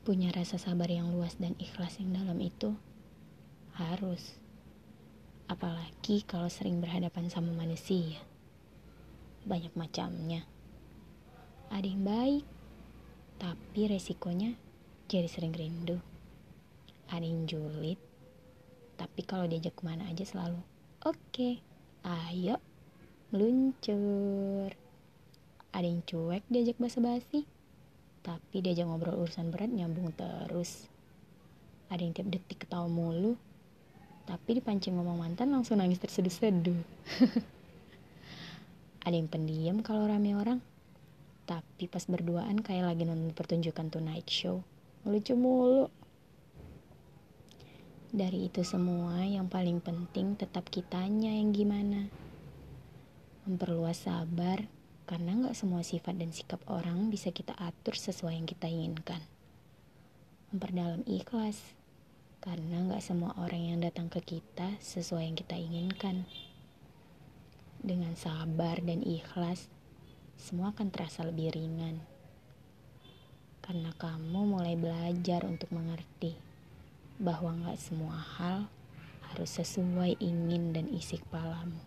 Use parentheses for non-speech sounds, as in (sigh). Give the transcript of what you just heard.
punya rasa sabar yang luas dan ikhlas yang dalam itu harus. Apalagi kalau sering berhadapan sama manusia. Banyak macamnya. Ada yang baik, tapi resikonya jadi sering rindu. Ada yang julid, tapi kalau diajak ke mana aja selalu, oke, okay, ayo, meluncur. Ada yang cuek diajak basa-basi, tapi diajak ngobrol urusan berat nyambung terus. Ada yang tiap detik ketawa mulu, tapi dipancing ngomong mantan langsung nangis terseduh-seduh. (laughs) Ada yang pendiam kalau rame orang, tapi pas berduaan kayak lagi nonton pertunjukan Tonight Show. Lucu mulu. Dari itu semua yang paling penting tetap kitanya yang gimana. Memperluas sabar, karena nggak semua sifat dan sikap orang bisa kita atur sesuai yang kita inginkan. Memperdalam ikhlas, karena nggak semua orang yang datang ke kita sesuai yang kita inginkan. Dengan sabar dan ikhlas, semua akan terasa lebih ringan. Karena kamu mulai belajar untuk mengerti bahwa nggak semua hal harus sesuai ingin dan isi kepalamu.